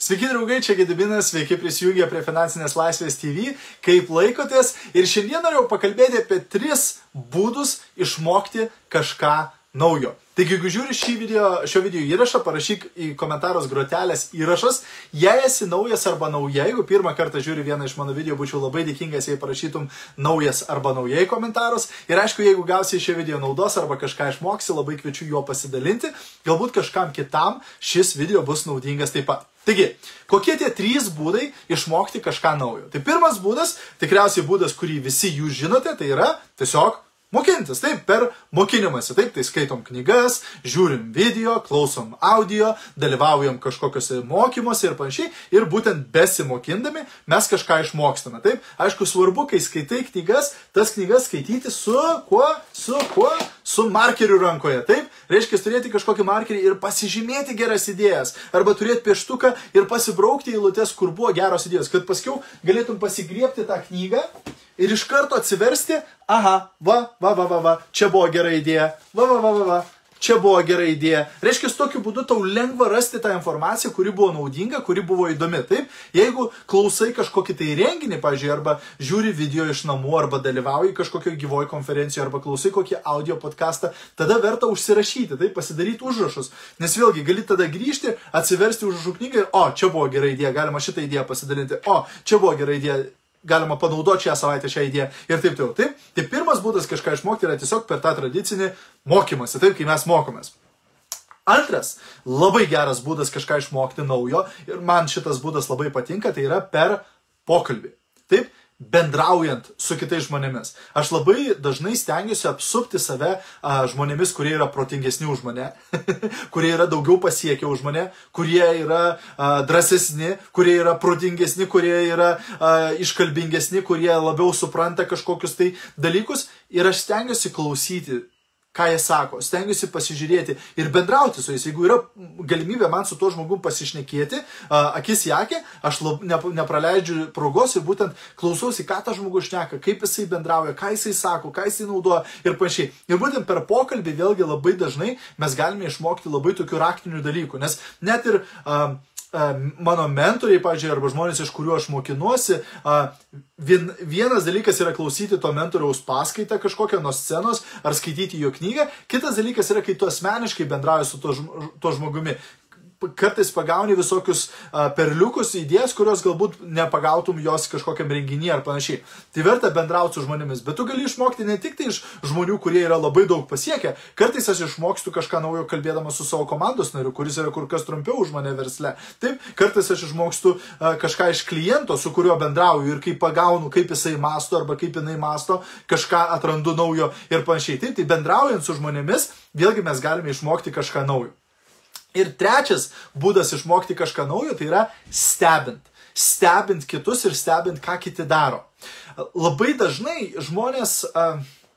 Sveiki draugai, čia Gedibinas, sveiki prisijungę prie Finansinės laisvės TV. Kaip laikotės? Ir šiandien noriu pakalbėti apie tris būdus išmokti kažką naujo. Taigi, jeigu žiūri šį video, šio video įrašą, parašyk į komentarus grotelės įrašas. Jei esi naujas arba nauja, jeigu pirmą kartą žiūri vieną iš mano video, būčiau labai dėkingas, jei parašytum naujas arba naujai komentarus. Ir aišku, jeigu gausi šio video naudos arba kažką išmoksi, labai kviečiu juo pasidalinti. Galbūt kažkam kitam šis video bus naudingas taip pat. Taigi, kokie tie trys būdai išmokti kažką naujo? Tai pirmas būdas, tikriausiai būdas, kurį visi jūs žinote, tai yra tiesiog Mokintis, taip, per mokinimąsi, taip, tai skaitom knygas, žiūrim video, klausom audio, dalyvaujam kažkokiuose mokymuose ir panašiai, ir būtent besimokindami mes kažką išmokstame, taip. Aišku, svarbu, kai skaitai knygas, tas knygas skaityti su kuo, su kuo, su markeriu rankoje, taip. Reiškia, turėti kažkokį markerį ir pasižymėti geras idėjas, arba turėti pieštuką ir pasibraukti eilutes, kur buvo geros idėjos, kad paskui galėtum pasigriepti tą knygą ir iš karto atsiversti, aha, va, va, va, va, va, čia buvo gera idėja, va, va, va, va, va, čia buvo gera idėja. Reiškia, tokiu būdu tau lengva rasti tą informaciją, kuri buvo naudinga, kuri buvo įdomi. Taip, jeigu klausai kažkokį tai renginį, pažiūrėjau, arba žiūri video iš namų, arba dalyvauji kažkokio gyvojo konferencijoje, arba klausai kokį audio podcastą, tada verta užsirašyti, taip, pasidaryti užrašus. Nes vėlgi gali tada grįžti, atsiversti užrašų knygą ir, o, čia buvo gera idėja, galima šitą idėją pasidalinti, o, čia buvo gera idėja, galima panaudoti šią savaitę šią idėją ir taip toliau. Taip, tai pirmas būdas kažką išmokti yra tiesiog per tą tradicinį mokymąsi, taip, kai mes mokomės. Antras, labai geras būdas kažką išmokti naujo ir man šitas būdas labai patinka, tai yra per pokalbį. Taip, bendraujant su kitais žmonėmis. Aš labai dažnai stengiuosi apsupti save a, žmonėmis, kurie yra protingesni už mane, kurie yra daugiau pasiekę už mane, kurie yra a, drąsesni, kurie yra protingesni, kurie yra a, iškalbingesni, kurie labiau supranta kažkokius tai dalykus. Ir aš stengiuosi klausyti ką jie sako, stengiuosi pasižiūrėti ir bendrauti su jais. Jeigu yra galimybė man su tuo žmogum pasišnekėti, akis į akį, aš lab, ne, nepraleidžiu progos ir būtent klausausi, ką tas žmogus šneka, kaip jisai bendrauja, ką jisai sako, ką jisai naudoja ir panašiai. Ir būtent per pokalbį vėlgi labai dažnai mes galime išmokti labai tokių raktinių dalykų, nes net ir uh, mano mentoriai, pažiūrėjau, arba žmonės, iš kuriuo aš mokinuosi, vien, vienas dalykas yra klausyti to mentoriaus paskaitą kažkokią nuo scenos ar skaityti jo knygą, kitas dalykas yra, kai tu asmeniškai bendrauji su to, to žmogumi kartais pagauni visokius perliukus, idėjas, kurios galbūt nepagautum jos kažkokiam renginį ar panašiai. Tai verta bendrauti su žmonėmis, bet tu gali išmokti ne tik tai iš žmonių, kurie yra labai daug pasiekę, kartais aš išmokstu kažką naujo kalbėdamas su savo komandos nariu, kuris yra kur kas trumpiau už mane versle. Taip, kartais aš išmokstu kažką iš kliento, su kuriuo bendrauju ir kaip pagaunu, kaip jisai masto arba kaip jinai masto, kažką atrandu naujo ir panašiai. Taip, tai bendraujant su žmonėmis, vėlgi mes galime išmokti kažką naujo. Ir trečias būdas išmokti kažką naujo, tai yra stebint. Stebint kitus ir stebint, ką kiti daro. Labai dažnai žmonės,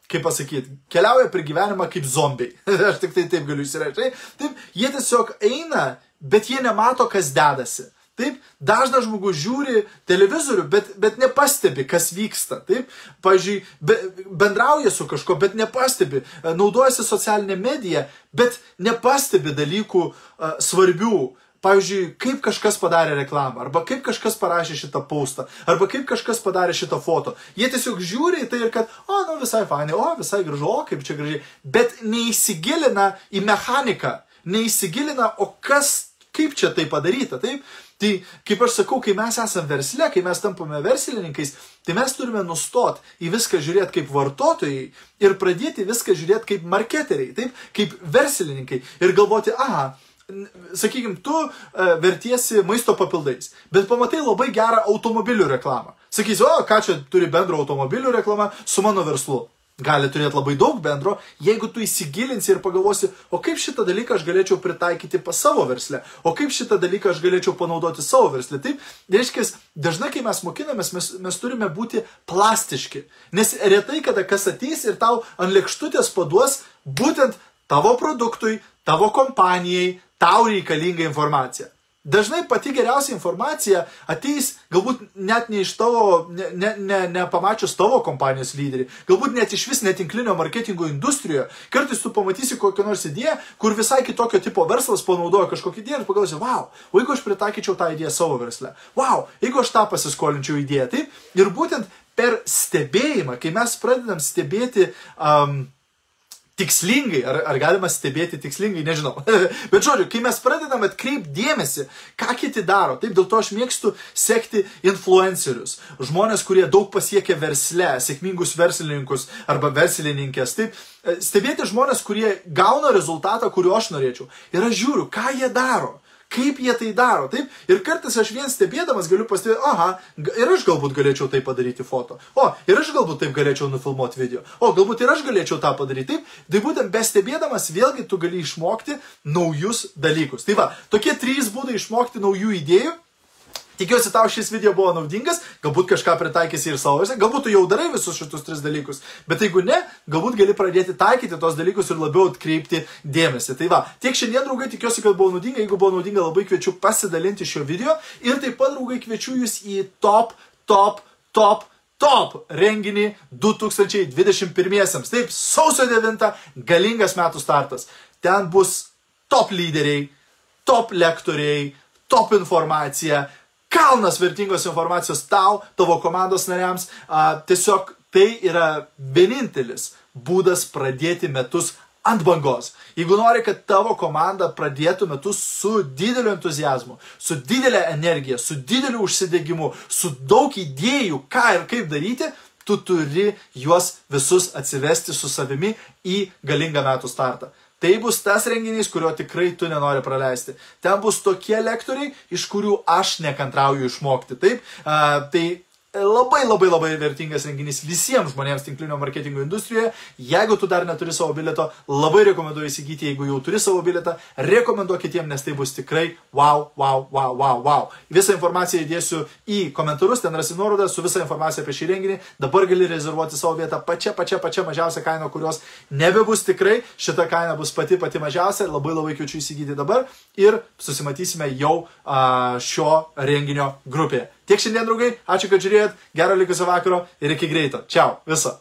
kaip pasakyti, keliauja per gyvenimą kaip zombiai. Aš tik tai taip galiu įsireikšti. Taip, jie tiesiog eina, bet jie nemato, kas dedasi. Taip, dažnas žmogus žiūri televizorių, bet, bet nepastebi, kas vyksta. Taip, pažiūrėjau, be, bendrauja su kažko, bet nepastebi, naudojasi socialinė medija, bet nepastebi dalykų uh, svarbių. Pavyzdžiui, kaip kažkas padarė reklamą, arba kaip kažkas parašė šitą postą, arba kaip kažkas padarė šitą foto. Jie tiesiog žiūri į tai ir kad, o, nu visai fainai, o, visai gražu, o, kaip čia gražiai, bet neįsigilina į mechaniką, neįsigilina, o kas, kaip čia tai padaryta, taip? Tai, kaip aš sakau, kai mes esame versle, kai mes tampame verslininkais, tai mes turime nustoti į viską žiūrėti kaip vartotojai ir pradėti viską žiūrėti kaip marketeriai, taip, kaip verslininkai ir galvoti, aha, sakykime, tu uh, vertiesi maisto papildais, bet pamatai labai gerą automobilių reklamą. Sakysi, o ką čia turi bendro automobilių reklama su mano verslu gali turėti labai daug bendro, jeigu tu įsigilinsi ir pagalvosi, o kaip šitą dalyką aš galėčiau pritaikyti pas savo verslę, o kaip šitą dalyką aš galėčiau panaudoti savo verslę. Taip, reiškia, dažnai, kai mes mokinamės, mes, mes turime būti plastiški, nes retai kada kas ateis ir tau ant lėkštutės paduos būtent tavo produktui, tavo kompanijai, tau reikalingą informaciją. Dažnai pati geriausia informacija ateis galbūt net ne iš tavo, ne, ne, ne, nepamačius tavo kompanijos lyderį, galbūt net iš vis netinklinio marketingo industrijoje. Kartais tu pamatysi kokią nors idėją, kur visai kitokio tipo verslas panaudoja kažkokį idėją ir pagalvosi, wow, o jeigu aš pritaikyčiau tą idėją savo versle, wow, jeigu aš tą pasiskolinčiau idėją, taip. Ir būtent per stebėjimą, kai mes pradedam stebėti um, tikslingai, ar, ar galima stebėti tikslingai, nežinau. Bet žodžiu, kai mes pradedam atkreipti dėmesį, ką kiti daro, taip dėl to aš mėgstu sekti influencerius, žmonės, kurie daug pasiekia versle, sėkmingus verslininkus arba verslininkės, taip, e, stebėti žmonės, kurie gauna rezultatą, kurio aš norėčiau. Ir aš žiūriu, ką jie daro kaip jie tai daro, taip? Ir kartais aš vien stebėdamas galiu pastebėti, aha, ir aš galbūt galėčiau tai padaryti foto, o, ir aš galbūt taip galėčiau nufilmuoti video, o, galbūt ir aš galėčiau tą padaryti, taip? Tai būtent bestebėdamas vėlgi tu gali išmokti naujus dalykus. Tai va, tokie trys būdai išmokti naujų idėjų Tikiuosi tau šis video buvo naudingas, galbūt kažką pritaikysi ir savo verslą, galbūt tu jau darai visus šitus tris dalykus, bet jeigu ne, galbūt gali pradėti taikyti tos dalykus ir labiau atkreipti dėmesį. Tai va, tiek šiandien, draugai, tikiuosi, kad buvo naudinga, jeigu buvo naudinga, labai kviečiu pasidalinti šio video ir taip pat, draugai, kviečiu jūs į top, top, top top renginį 2021. Taip, sausio 9 galingas metų startas. Ten bus top lyderiai, top lektoriai, top informacija, kalnas vertingos informacijos tau, tavo komandos nariams. A, tiesiog tai yra vienintelis būdas pradėti metus ant bangos. Jeigu nori, kad tavo komanda pradėtų metus su dideliu entuzijazmu, su didelė energija, su dideliu užsidegimu, su daug idėjų, ką ir kaip daryti, tu turi juos visus atsivesti su savimi į galingą metų startą. Tai bus tas renginys, kurio tikrai tu nenori praleisti. Ten bus tokie lektoriai, iš kurių aš nekantrauju išmokti. Taip, a, tai labai labai labai vertingas renginys visiems žmonėms tinklinio marketingo industrijoje. Jeigu tu dar neturi savo bileto, labai rekomenduoju įsigyti, jeigu jau turi savo biletą, rekomenduok kitiems, nes tai bus tikrai wow, wow, wow, wow, wow. Visą informaciją įdėsiu į komentarus, ten rasi nuorodą su visa informacija apie šį renginį. Dabar gali rezervuoti savo vietą pačia, pačia, pačia mažiausia kaina, kurios nebebus tikrai. Šita kaina bus pati pati mažiausia. Labai labai kviečiu įsigyti dabar ir susimatysime jau a, šio renginio grupėje. Tiek šiandien, draugai, ačiū, kad žiūrėjot, gero likusio vakaro ir iki greito. Čiau, viso.